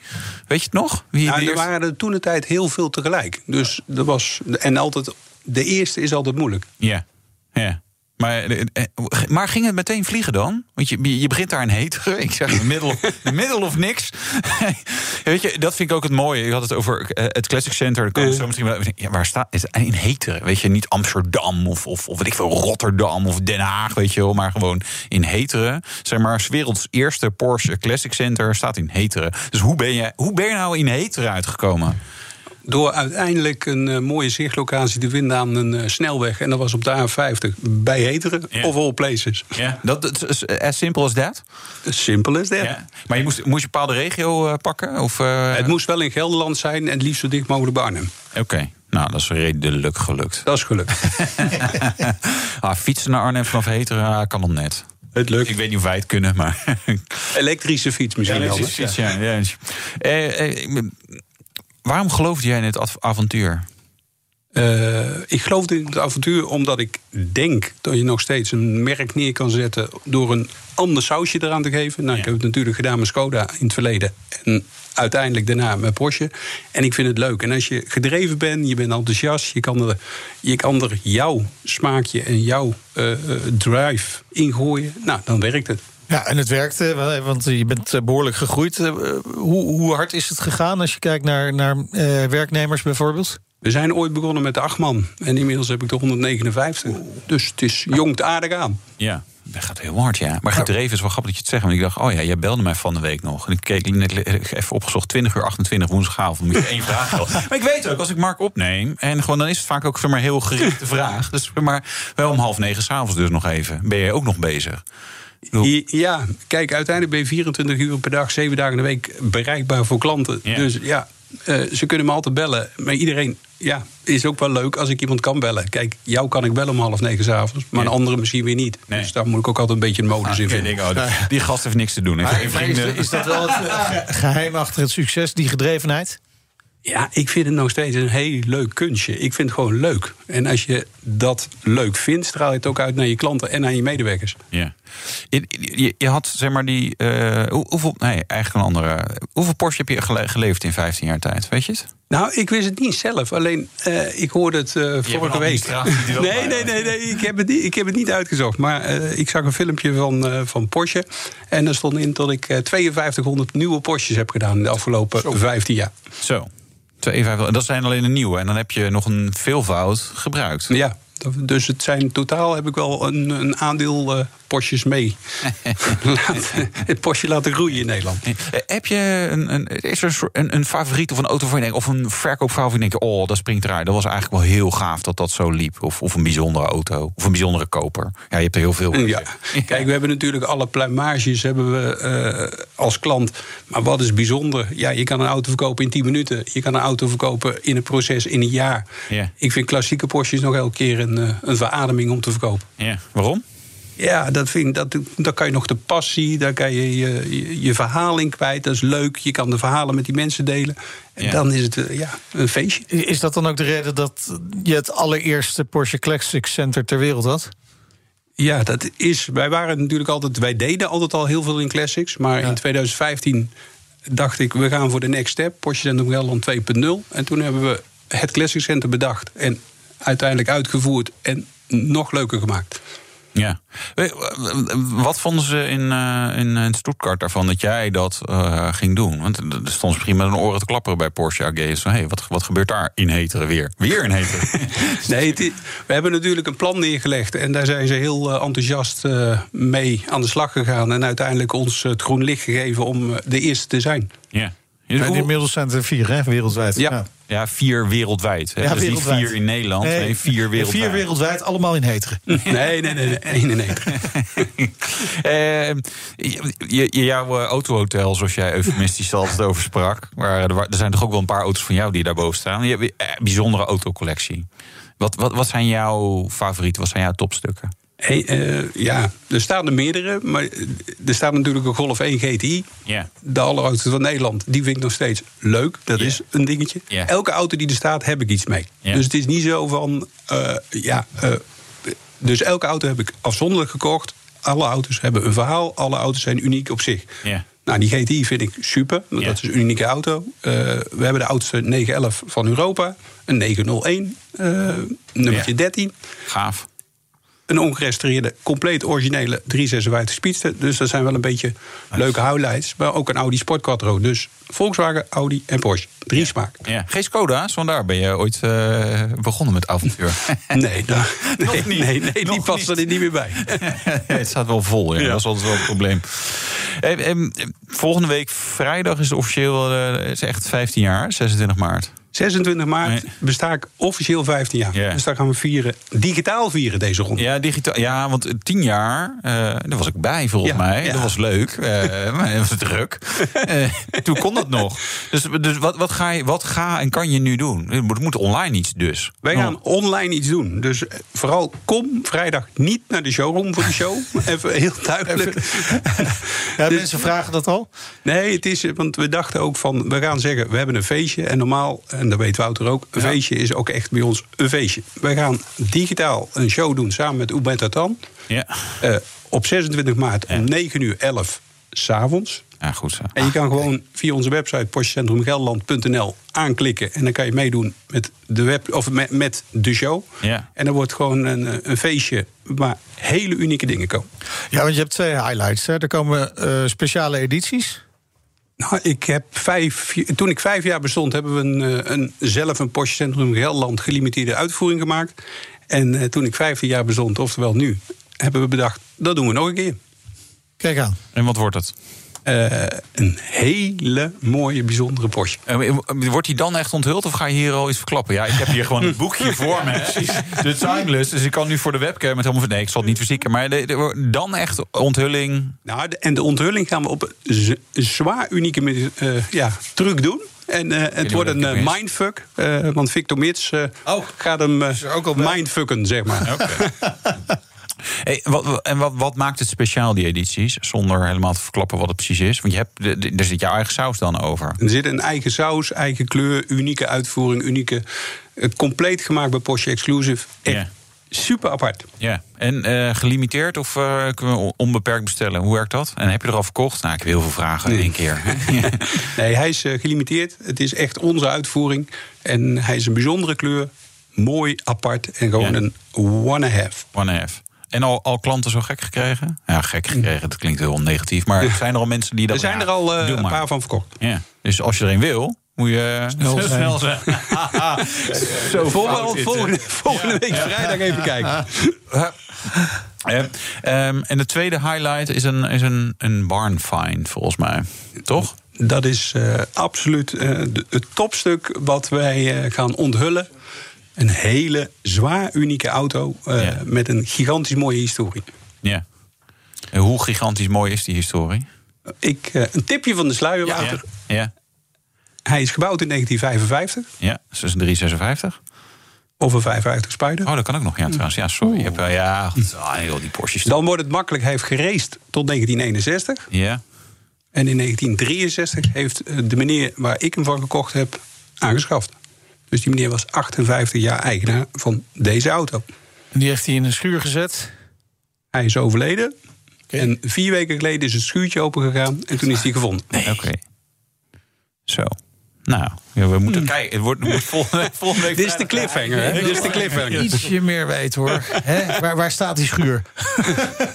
Weet je het nog? Wie nou, er waren er toen de tijd heel veel tegelijk. Dus er was... En altijd de eerste is altijd moeilijk. Ja, ja. Maar, eh, eh, maar ging het meteen vliegen dan? Want je, je begint daar een heter. Ik zeg, middel, middel of niks. Weet je, dat vind ik ook het mooie. Je had het over eh, het Classic Center. Zo misschien wel, ja, waar staat het? In Heteren. Weet je, niet Amsterdam of, of, of weet ik veel, Rotterdam of Den Haag. Weet je wel, maar gewoon in Heteren. Zeg maar, werelds eerste Porsche Classic Center staat in Heteren. Dus hoe ben je, hoe ben je nou in Heteren uitgekomen? Door uiteindelijk een uh, mooie zichtlocatie te vinden aan een uh, snelweg. En dat was op de A50 bij Heteren yeah. of all places. Ja, dat is as simple as that? Simpel as that. Maar je moest, moest je een bepaalde regio uh, pakken? Of, Het moest wel in Gelderland zijn en het liefst zo dicht mogelijk bij Arnhem. Oké. Okay. Nou, dat is redelijk gelukt. Dat is gelukt. ah, fietsen naar Arnhem vanaf Heteren kan nog net. Het lukt. Ik weet niet of wij het kunnen, maar... Elektrische fiets misschien ja, elektrische fiets, ja. ja. Eh, Waarom geloofde jij in het avontuur? Uh, ik geloofde in het avontuur omdat ik denk dat je nog steeds een merk neer kan zetten door een ander sausje eraan te geven. Nou, ja. Ik heb het natuurlijk gedaan met Skoda in het verleden. En uiteindelijk daarna met Porsche. En ik vind het leuk. En als je gedreven bent, je bent enthousiast, je kan er, je kan er jouw smaakje en jouw uh, drive ingooien. Nou, dan werkt het. Ja, en het werkte, want je bent eh, behoorlijk gegroeid. Eh, hoe, hoe hard is het gegaan als je kijkt naar, naar uh, werknemers bijvoorbeeld? We zijn ooit begonnen met de acht man. En inmiddels heb ik er 159. Dus het is jong te aardig aan. Ja, dat gaat heel hard, ja. Maar gedreven is wel grappig dat je het zegt. Want ik dacht, oh ja, jij belde mij van de week nog. En ik keek net even opgezocht, 20 uur 28 woensdagavond. moet je één vraag stellen. Maar ik weet ook, als ik Mark opneem... en gewoon dan is het vaak ook maar heel gerichte vraag. Dus maar wel om half negen s'avonds dus nog even. Ben je ook nog bezig? Ja, kijk, uiteindelijk ben je 24 uur per dag, 7 dagen in de week bereikbaar voor klanten. Dus ja, uh, ze kunnen me altijd bellen. Maar iedereen ja, is ook wel leuk als ik iemand kan bellen. Kijk, jou kan ik bellen om half negen s'avonds, maar een andere misschien weer niet. Nee. Dus daar moet ik ook altijd een beetje een modus ah, in vinden. Denk, oh, die gast heeft niks te doen. Maar, is, is, dat wel het uh, geheim achter het succes, die gedrevenheid? Ja, ik vind het nog steeds een heel leuk kunstje. Ik vind het gewoon leuk. En als je dat leuk vindt, straal je het ook uit naar je klanten en naar je medewerkers. Ja. Je, je, had zeg maar die. Uh, hoeveel, nee, eigenlijk een andere. Hoeveel Porsche heb je geleverd in 15 jaar tijd? Weet je het? Nou, ik wist het niet zelf. Alleen, uh, ik hoorde het uh, vorige week. Nee, nee, nee, nee. Ik heb het niet, ik heb het niet uitgezocht. Maar uh, ik zag een filmpje van, van Porsche. En er stond in dat ik 5200 nieuwe Porsches heb gedaan in de afgelopen Zo. 15 jaar. Zo. 52, dat zijn alleen de nieuwe. En dan heb je nog een veelvoud gebruikt. Ja, dus het zijn totaal heb ik wel een, een aandeel Porsches mee. het Porsche laten groeien in Nederland. Eh, heb je een, een, is er een, een favoriet of een auto van je of een verkoopfavoriet? Denk je, oh, dat springt eruit. Dat was eigenlijk wel heel gaaf dat dat zo liep. Of, of een bijzondere auto. Of een bijzondere koper. Ja, je hebt er heel veel. Ja. Kijk, we hebben natuurlijk alle pluimages hebben we uh, als klant. Maar wat is bijzonder? Ja, je kan een auto verkopen in 10 minuten. Je kan een auto verkopen in een proces in een jaar. Ja. Ik vind klassieke Porsches nog elke keer een, eh, een verademing om te verkopen. Ja. Waarom? Ja, dat vind, dat, dan kan je nog de passie, daar kan je je, je verhaal in kwijt. Dat is leuk. Je kan de verhalen met die mensen delen. En dan is het eh, ja, een feestje. Is dat dan ook de reden dat je het allereerste Porsche Classic Center ter wereld had? Ja, dat is. Wij waren natuurlijk altijd. Wij deden altijd al heel veel in classics. Maar in 2015 dacht ik, we gaan voor de next step. Porsche Centrum Gelderland 2.0. En toen hebben we het Classic Center bedacht. En uiteindelijk uitgevoerd. En nog leuker gemaakt. Ja. Wat vonden ze in, uh, in, Stuttgart daarvan dat jij dat uh, ging doen? Want er stond ze misschien met een oren te klapperen bij Porsche AG. Zo, hey, wat, wat gebeurt daar in Heteren weer? Weer in Heteren? nee, we hebben natuurlijk een plan neergelegd. En daar zijn ze heel uh, enthousiast mee aan de slag gegaan. En uiteindelijk ons het groen licht gegeven om de eerste te zijn. Ja. En inmiddels zijn er vier, hè, wereldwijd. Ja, ja. vier wereldwijd. Hè? Ja, dus wereldwijd. niet vier in Nederland, nee, vier wereldwijd. Vier wereldwijd, allemaal in heteren. Nee, nee, nee, nee. Eh, je- je- jouw eh, autohotel, zoals jij eufemistisch altijd over sprak... Er wa- er zijn toch ook wel een paar auto's van jou die daarboven staan. Je hebt een eh, bijzondere autocollectie. Wat, wat, wat zijn jouw favorieten? Wat zijn jouw topstukken? Hey, eh, ja, er staan er meerdere, maar er staat natuurlijk een Golf 1 GTI. Ja. De alleroudste van Nederland. Die vind ik nog steeds leuk. Dat is een dingetje. Elke auto die er staat, heb ik iets mee. Dus het is niet zo van... eh, ja, eh, dus elke auto heb ik afzonderlijk gekocht. Alle auto's hebben een verhaal. Alle auto's zijn uniek op zich. Nou, die GTI vind ik super. Want dat is een unieke auto. We hebben de oudste 911 van Europa. Een 901. eh nummertje Ja. 13 Gaaf. Een ongerestaureerde, compleet originele 356 Speedster. Dus dat zijn wel een beetje leuke highlights. Maar ook een Audi Sport Quattro. Dus Volkswagen, Audi en Porsche. Drie smaak. Ja. Geen Skoda's, want daar ben je ooit eh, begonnen met avontuur. Nee, Nog nee, nee, nee die past er niet meer bij. het staat wel vol, ja. Ja. dat is altijd wel een probleem. Eh, eh, volgende week vrijdag is het officieel eh, is echt 15 jaar, 26 maart. 26 maart Nee. besta ik officieel 15 jaar. Ja. Dus daar gaan we vieren. Digitaal vieren deze ronde. Ja, digitaal. Ja, want eh, tien jaar, eh, daar was ik bij volgens Ja, mij. ja. Dat was leuk, eh, maar het was druk. Eh, toen kon dat nog. Dus, dus wat, wat, ga je, wat ga en kan je nu doen? Het moet, online iets dus. Wij Nog. gaan online iets doen. Dus eh, vooral kom vrijdag niet naar de showroom voor de show. Even heel duidelijk. Ja, Dus- mensen vragen dat al. Nee, het is, want we dachten ook van, we gaan zeggen, we hebben een feestje. En normaal, en dat weet Wouter ook, een feestje is ook echt bij ons een feestje. We gaan digitaal een show doen samen met Ubenta Tan. Ja. Eh, op 26 maart om 9 uur 11 s'avonds. ja, goed zo. En je kan gewoon via onze website postcentrumgelderland.nl aanklikken. En dan kan je meedoen met de, web, of met, met de show. Ja. En dan wordt gewoon een, een feestje waar hele unieke dingen komen. Ja, want je hebt twee highlights. Hè. Er komen eh, speciale edities. Nou, ik heb vijf, toen ik vijf jaar bestond, hebben we een, eh, een, zelf een Porsche Centrum Gelderland gelimiteerde uitvoering gemaakt. En eh, toen ik vijftien jaar bestond, oftewel nu, hebben we bedacht, dat doen we nog een keer. Kijk aan. En wat wordt het? Eh, een hele mooie, bijzondere Porsche. Eh, Wordt die dan echt onthuld of ga je hier al iets verklappen? Ja, ik heb hier gewoon een boekje voor me. hè. De Timeless. Dus ik kan nu voor de webcam met helemaal van... Nee, ik zal het niet verzieken. Maar de- de- dan echt onthulling. Nou, de- en de onthulling gaan we op een zwaar unieke eh, ja, truc doen. En eh, het wordt een eh, het mindfuck. eh, want Victor Mits eh, Oh. gaat hem eh, ook al mindfucken, zeg maar. Hey, wat, en wat, wat maakt het speciaal, die edities? Zonder helemaal te verklappen wat het precies is. Want je hebt, er zit jouw eigen saus dan over. Er zit een eigen saus, eigen kleur, unieke uitvoering, unieke. compleet gemaakt bij Porsche Exclusive. Echt super apart. Ja. En eh, gelimiteerd of eh, kunnen we onbeperkt bestellen? Hoe werkt dat? En heb je er al verkocht? Nou, ik heb heel veel vragen in één keer. Nee, hij is eh, gelimiteerd. Het is echt onze uitvoering. En hij is een bijzondere kleur. Mooi, apart en gewoon Ja. een one-and-a-half. One half. En al, al klanten zo gek gekregen? Ja, gek gekregen, dat klinkt heel negatief. Maar zijn er al mensen die dat... Er zijn ja, er al eh, een paar van verkocht. Ja. Dus als je er een wil, moet je Snel zijn. zijn. Zo Volgende, volgende, volgende week vrijdag even kijken. Eh, ehm, en de tweede highlight is een, is een, een barn find, volgens mij. Toch? Dat is eh, absoluut eh, de- het topstuk wat wij eh, gaan onthullen. Een hele zwaar unieke auto eh, Ja. met een gigantisch mooie historie. Ja. En hoe gigantisch mooi is die historie? Ik, eh, een tipje van de sluier, Wouter. Ja. Hij is gebouwd in 1955. Ja, dus een 356. Of een 55 Spider. Oh, dat kan ook nog, ja, trouwens. Ja, sorry. Je hebt, eh, ja, goed. Ah, joh, die Porsches. Dan wordt het makkelijk. Hij heeft geraced tot 1961. Ja. En in 1963 heeft de meneer waar ik hem van gekocht heb aangeschaft. Dus die meneer was 58 jaar eigenaar van deze auto. En die heeft hij in een schuur gezet. Hij is overleden. En vier weken geleden is het schuurtje opengegaan en toen is hij gevonden. Oké. Zo. Nou, ja, we moeten kijken. Het wordt, volgende, volgende week. Dit is de cliffhanger, hè? Dit is de cliffhanger. Ietsje meer weet hoor. Hè? Waar, waar staat die schuur?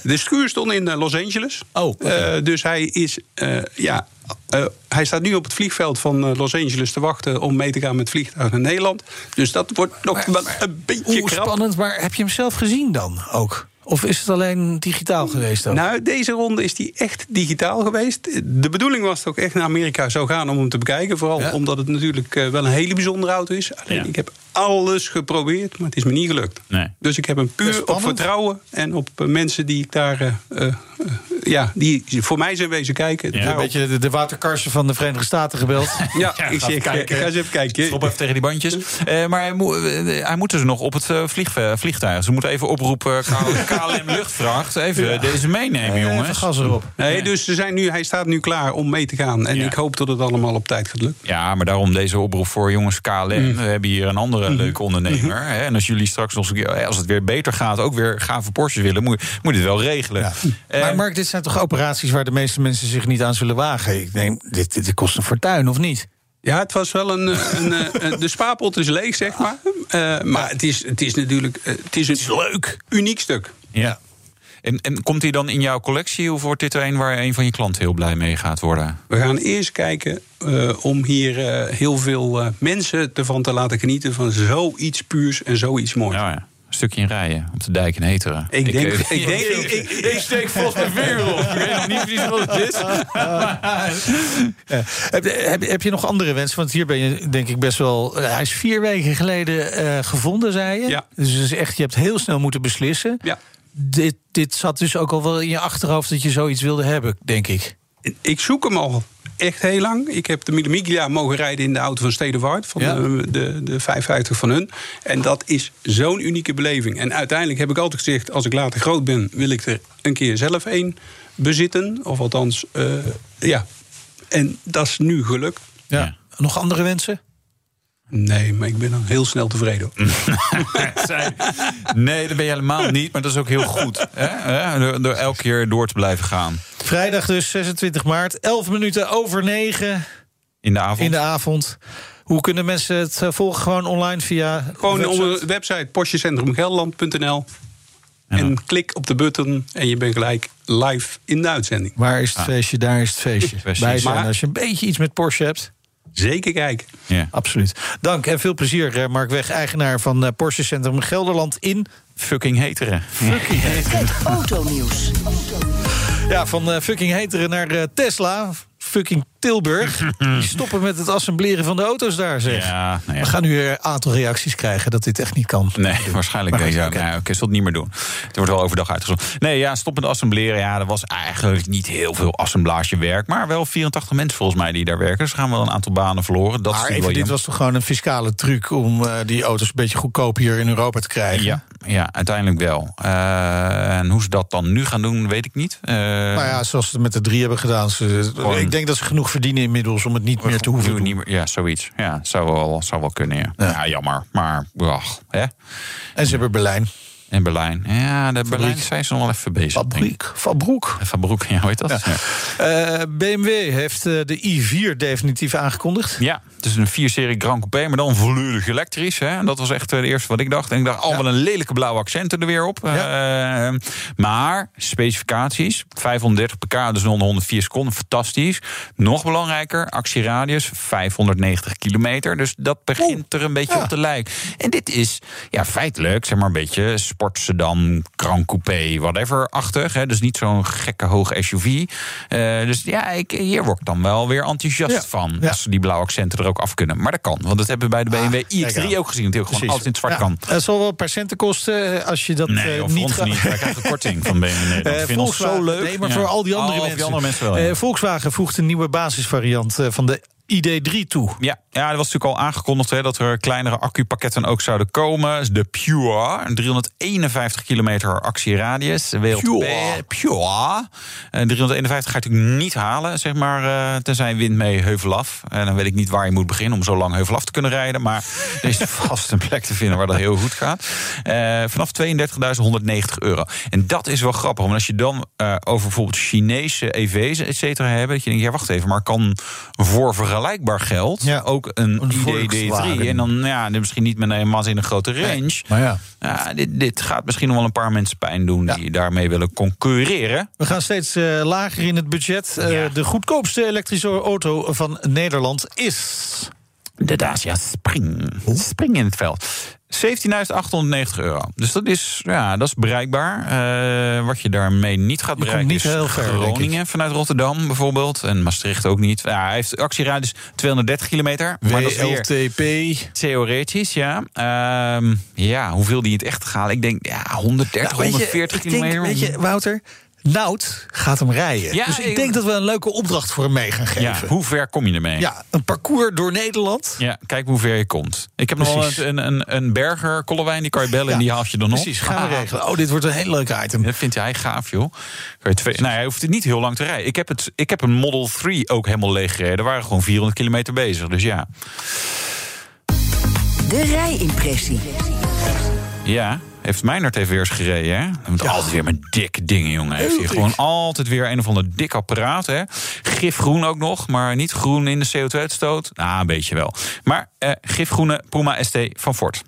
De schuur stond in eh, Los Angeles. Oh. Eh, dus hij is, eh, ja, eh, hij staat nu op het vliegveld van Los Angeles te wachten om mee te gaan met vliegtuig naar Nederland. Dus dat wordt nog wel een beetje Hoe krap. spannend, maar heb je hem zelf gezien dan ook? Of is het alleen digitaal geweest? Ook? Nou, deze ronde is die echt digitaal geweest. De bedoeling was het ook echt naar Amerika zou gaan om hem te bekijken. Vooral omdat het natuurlijk eh, wel een hele bijzondere auto is. Alleen ik heb alles geprobeerd, maar het is me niet gelukt. Nee. Dus ik heb hem puur op vertrouwen en op uh, mensen die ik daar. Uh, ja, die voor mij zijn wezen kijken. Ja, een beetje de, de waterkarsen van de Verenigde Staten gebeld. ja, ja, ik zeg, kijken. ga eens even kijken. Stop even tegen die bandjes. maar hij, mo hij moet dus nog op het vliegtuig. Ze moeten even oproepen KLM Luchtvracht. Even ja. deze meenemen, jongens. Even gas erop. Nee, dus ze zijn nu, hij staat nu klaar om mee te gaan. En ik hoop dat het allemaal op tijd gaat lukken. Ja, maar daarom deze oproep voor jongens KLM. Mm. We hebben hier een andere mm. leuke ondernemer. Mm. En als jullie straks nog als het weer beter gaat, ook weer gave Porsches willen, moet, moet je het wel regelen. Ja. Uh, maar Mark, dit zijn toch operaties waar de meeste mensen zich niet aan zullen wagen? Ik denk, dit, dit kost een fortuin, of niet? Ja, het was wel een. een, een de spaarpot is leeg, zeg maar. Uh, maar het is, het is natuurlijk. Het is een het is leuk. uniek stuk. Ja. En, en, komt hij dan in jouw collectie of wordt dit er een waar een van je klanten heel blij mee gaat worden? We gaan eerst kijken uh, om hier uh, heel veel uh, mensen ervan te laten genieten van zoiets puurs en zoiets moois. Ja, ja. Een stukje in rijden op de dijk in Heteren. Ik denk, ik, ik, denk, ik, ik, ik steek volgens mijn vinger op. Ik weet nog niet precies wat het is. ja. heb, heb, heb, je nog andere wensen? Want hier ben je denk ik best wel... Hij is vier weken geleden uh, gevonden, zei je. Ja. Dus het is echt, je hebt heel snel moeten beslissen. Ja. Dit, dit zat dus ook al wel in je achterhoofd dat je zoiets wilde hebben, denk ik. Ik zoek hem al echt heel lang. Ik heb de Mille mogen rijden in de auto van Stedewaard. Van ja. de, de, de 550 van hun. En dat is zo'n unieke beleving. En uiteindelijk heb ik altijd gezegd... als ik later groot ben, wil ik er een keer zelf een bezitten. Of althans, uh, ja. En dat is nu gelukt. Ja. ja. Nog andere wensen? Nee, maar ik ben dan heel snel tevreden. nee, dat ben je helemaal niet. Maar dat is ook heel goed. Hè? Door elke keer door te blijven gaan. Vrijdag dus, 26 maart. 11 minuten over 9. In de avond. In de avond. Hoe kunnen mensen het volgen? Gewoon online via. Gewoon op de website postjecentrumgelderland.nl. En, en klik op de button en je bent gelijk live in de uitzending. Waar is het feestje? Daar is het feestje. Bij zijn. Maar, als je een beetje iets met Porsche hebt. Zeker kijken. Ja. Absoluut. Dank en veel plezier, Mark Weg, eigenaar van Porsche Centrum Gelderland in fucking heteren. Fucking heteren. Het autonieuws. Ja, van uh, fucking heteren naar uh, Tesla. Fucking Tilburg. Die stoppen met het assembleren van de auto's daar, zeg. Ja, nou ja. We gaan nu een aantal reacties krijgen dat dit echt niet kan. Nee, waarschijnlijk. Maar, ja, okay. nou, ik zal het niet meer doen. Het wordt wel overdag uitgezonden. Nee, ja, stop met assembleren. Ja, er was eigenlijk niet heel veel assemblagewerk. Maar wel 84 mensen volgens mij die daar werken. Dus gaan wel een aantal banen verloren. Dat maar is even, dit was toch gewoon een fiscale truc... om uh, die auto's een beetje goedkoop hier in Europa te krijgen? Ja, ja uiteindelijk wel. Uh, en hoe ze dat dan nu gaan doen, weet ik niet. Uh, nou ja, zoals ze het met de drie hebben gedaan. Ze, gewoon, ik denk dat ze genoeg verdienen inmiddels om het niet meer te hoeven doen. Niet meer, ja, zoiets. Ja, zou wel, zou wel kunnen, ja. ja. ja jammer. Maar, ach, hè. En ze hebben Berlijn. In Berlijn. Ja, de Fabriek. Berlijn zijn ze nog wel even bezig. Fabriek. Fabroek. Fabroek, ja, hoe heet dat? Ja. Ja. Uh, BMW heeft uh, de i4 definitief aangekondigd. Ja, het is een 4-serie Grand Coupé, maar dan volledig elektrisch. Hè? En dat was echt uh, het eerste wat ik dacht. En ik dacht, al oh, wel een lelijke blauwe accenten er weer op. maar specificaties, 530 pk, dus onder 104 seconden, fantastisch. Nog belangrijker, actieradius 590 kilometer. Dus dat begint er een beetje op te lijken. En dit is ja, feitelijk, zeg maar, een beetje sportsedan, Grand Coupé, whatever-achtig. Hè? Dus niet zo'n gekke hoge SUV. Uh, dus ja, ik, hier word ik dan wel weer enthousiast ja. van. Ja. Als ze die blauwe accenten er ook af kunnen. Maar dat kan, want dat hebben we bij de BMW ah, iX3 ook gezien. Dat gewoon altijd in het zwart kan. Het zal wel per centen kosten als je dat nee, uh, niet gaat. niet. Wij krijgen korting van BMW Nederland. Vind zo leuk. Nee, maar voor al die andere al mensen. Die andere mensen wel, Volkswagen voegt een nieuwe basisvariant van de ID3 toe. Ja, ja, dat was natuurlijk al aangekondigd hè, dat er kleinere accupakketten ook zouden komen. De Pure, een 351 kilometer actieradius. Pure. Pure. En 351 ga je natuurlijk niet halen, zeg maar, uh, tenzij wind mee heuvel af. En dan weet ik niet waar je moet beginnen om zo lang heuvel af te kunnen rijden. Maar er is vast een plek te vinden waar dat heel goed gaat. Uh, vanaf 32.190 euro. En dat is wel grappig, want als je dan uh, over bijvoorbeeld Chinese EV's, et cetera, hebben, dat je denkt, ja, wacht even, maar kan voor vergelijkbaar geld ja. ook een, een ID3. En dan ja, misschien niet met een waanzinnig grote range. Nee, maar ja. ja dit, dit gaat misschien nog wel een paar mensen pijn doen die daarmee willen concurreren. We gaan steeds uh, lager in het budget. Uh, de goedkoopste elektrische auto van Nederland is. De Dacia Spring. Spring in het veld. 17.890 euro. Dus dat is, ja, dat is bereikbaar. Uh, wat je daarmee niet gaat bereiken niet is heel ver, Groningen vanuit Rotterdam bijvoorbeeld. En Maastricht ook niet. Ja, hij heeft actieradius 230 kilometer. Maar dat is WLTP. Theoretisch, ja. Uh, ja, hoeveel die het echt gaat. Ik denk, ja, 130, Nou, weet je, 140 ik denk, kilometer. weet je, Wouter, Nout gaat hem rijden. Ja, dus ik denk dat we een leuke opdracht voor hem mee gaan geven. ja, hoe ver kom je ermee? Ja, een parcours door Nederland. Ja, kijk hoe ver je komt. Ik heb nog wel een, een, een berger, Kollewijn, die kan je bellen en die haal je dan op. Precies, gaan we regelen. Oh, dit wordt een heel leuk item. Dat vindt hij gaaf, joh. Kan je twee, nou, hij hoeft het niet heel lang te rijden. Ik heb, het, ik heb een Model 3 ook helemaal leeg gereden. Daar waren gewoon 400 kilometer bezig. Dus ja. De rijimpressie. Ja, heeft Meinert even weer eens gereden, hè? Hij moet altijd weer met dikke dingen, jongen. Heeft hij dik. gewoon altijd weer een of ander dik apparaat, hè? Gifgroen ook nog, maar niet groen in de CO2-uitstoot. Nou, een beetje wel. Maar eh, gifgroene Puma ST van Ford.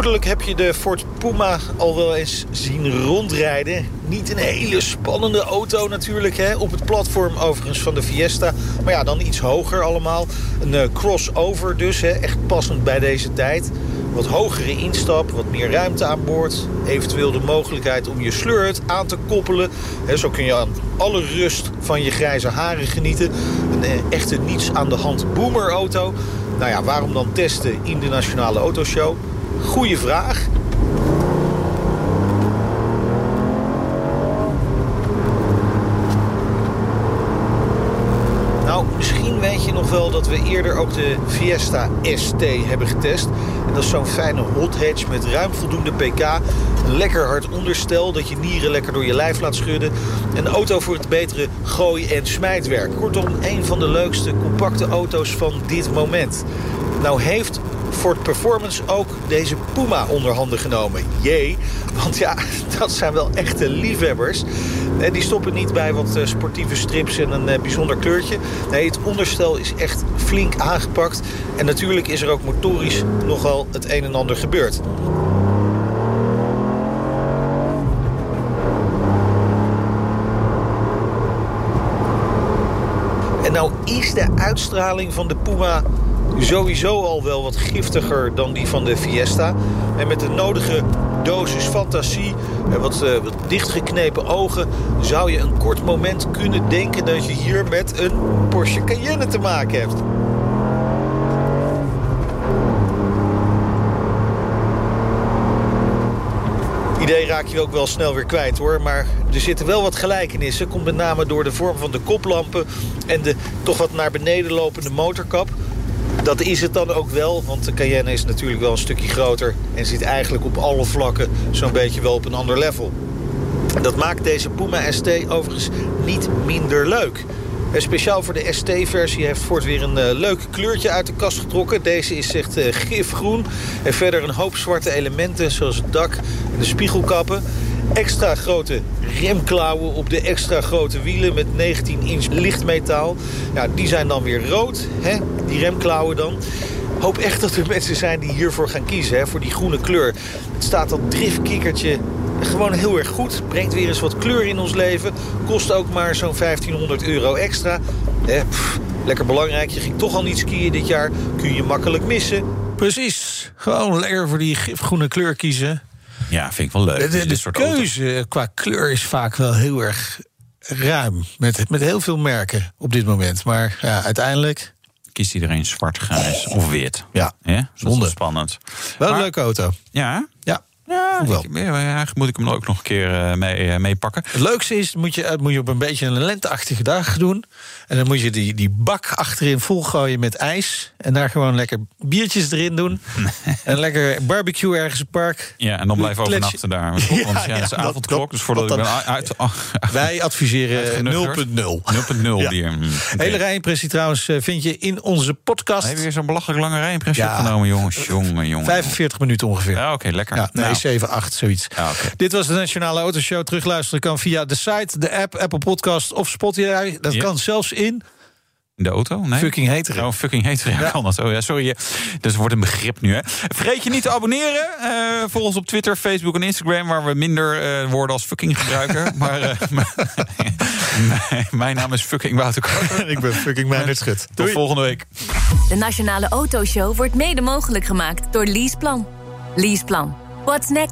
Vermoedelijk heb je de Ford Puma al wel eens zien rondrijden. Niet een hele spannende auto natuurlijk, hè? op het platform overigens van de Fiesta. Maar ja, dan iets hoger allemaal. Een eh, crossover dus, hè? echt passend bij deze tijd. Wat hogere instap, wat meer ruimte aan boord. Eventueel de mogelijkheid om je slurret aan te koppelen. Hè, zo kun je aan alle rust van je grijze haren genieten. Een eh, echte niets aan de hand boomerauto. Nou ja, waarom dan testen in de Nationale Autoshow? Goeie vraag. Nou, misschien weet je nog wel dat we eerder ook de Fiesta ST hebben getest. En dat is zo'n fijne hot hatch met ruim voldoende pk. Lekker hard onderstel dat je nieren lekker door je lijf laat schudden. Een auto voor het betere gooi- en smijtwerk. Kortom, een van de leukste compacte auto's van dit moment. Nou heeft Ford Performance ook deze Puma onder handen genomen. Jee, want ja, dat zijn wel echte liefhebbers. En die stoppen niet bij wat eh, sportieve strips en een eh, bijzonder kleurtje. Nee, het onderstel is echt flink aangepakt. En natuurlijk is er ook motorisch nogal het een en ander gebeurd. En nou is de uitstraling van de Puma sowieso al wel wat giftiger dan die van de Fiesta. En met de nodige dosis fantasie en wat, eh, wat dichtgeknepen ogen... zou je een kort moment kunnen denken dat je hier met een Porsche Cayenne te maken hebt. idee raak je ook wel snel weer kwijt hoor. Maar er zitten wel wat gelijkenissen. Komt met name door de vorm van de koplampen en de toch wat naar beneden lopende motorkap. Dat is het dan ook wel, want de Cayenne is natuurlijk wel een stukje groter... en zit eigenlijk op alle vlakken zo'n beetje wel op een ander level. Dat maakt deze Puma ST overigens niet minder leuk. En speciaal voor de ST-versie heeft Ford weer een eh, leuk kleurtje uit de kast getrokken. Deze is echt eh, gifgroen. En verder een hoop zwarte elementen zoals het dak en de spiegelkappen. Extra grote remklauwen op de extra grote wielen met 19 inch lichtmetaal. Ja, die zijn dan weer rood, hè? die remklauwen dan. Hoop echt dat er mensen zijn die hiervoor gaan kiezen, hè? voor die groene kleur. Het staat dat driftkikkertje gewoon heel erg goed. Brengt weer eens wat kleur in ons leven. Kost ook maar zo'n 1500 euro extra. Pff, lekker belangrijk, je ging toch al niet skiën dit jaar. Kun je makkelijk missen. Precies, gewoon lekker voor die gifgroene kleur kiezen. Ja, vind ik wel leuk. De, de soort keuze qua kleur is vaak wel heel erg ruim. Met, met heel veel merken op dit moment. Maar ja, uiteindelijk Kiest iedereen zwart, grijs of wit. Ja, Ja, spannend. wel een Maar- leuke auto. Ja, Ja, ja wel. ik- ja, eigenlijk moet ik hem ook nog een keer eh, mee, eh, meepakken. Het leukste is, moet je, moet je op een beetje een lenteachtige dag doen. En dan moet je die, die bak achterin volgooien met ijs. En daar gewoon lekker biertjes erin doen. en lekker barbecue ergens op het park. Ja, en dan Klets- overnachten daar. Want ja, ja, het is dat- avondklok, dus voordat dat ik ben uit... oh, Wij adviseren Uitgenuggerd. 0.0. 0.0 Ja. bier. Mm. Hele rijimpressie trouwens eh, vind je in onze podcast. Heb je weer zo'n belachelijk lange rijimpressie Ja. opgenomen, jongens? Jongen, jongen. 45 minuten ongeveer. Ja, oké, lekker. Ja, nee, Nou, 7, 8, zoiets. Ja, oké. Dit was de Nationale Autoshow. Terugluisteren kan via de site, de app, Apple Podcast of Spotify. Dat Ja. kan zelfs in In de auto? Nee? Fucking hetero. Oh, fucking hetero. Ja, kan dat. Oh ja, sorry. Dus wordt een begrip nu, hè. Vergeet je niet te abonneren. Uh, volg ons op Twitter, Facebook en Instagram... waar we minder uh, woorden als fucking gebruiken. maar uh, mijn naam is fucking Wouter Koper. Ik ben fucking Meijnerd Schut. Tot volgende week. De Nationale Autoshow wordt mede mogelijk gemaakt door Leaseplan. Leaseplan. What's next?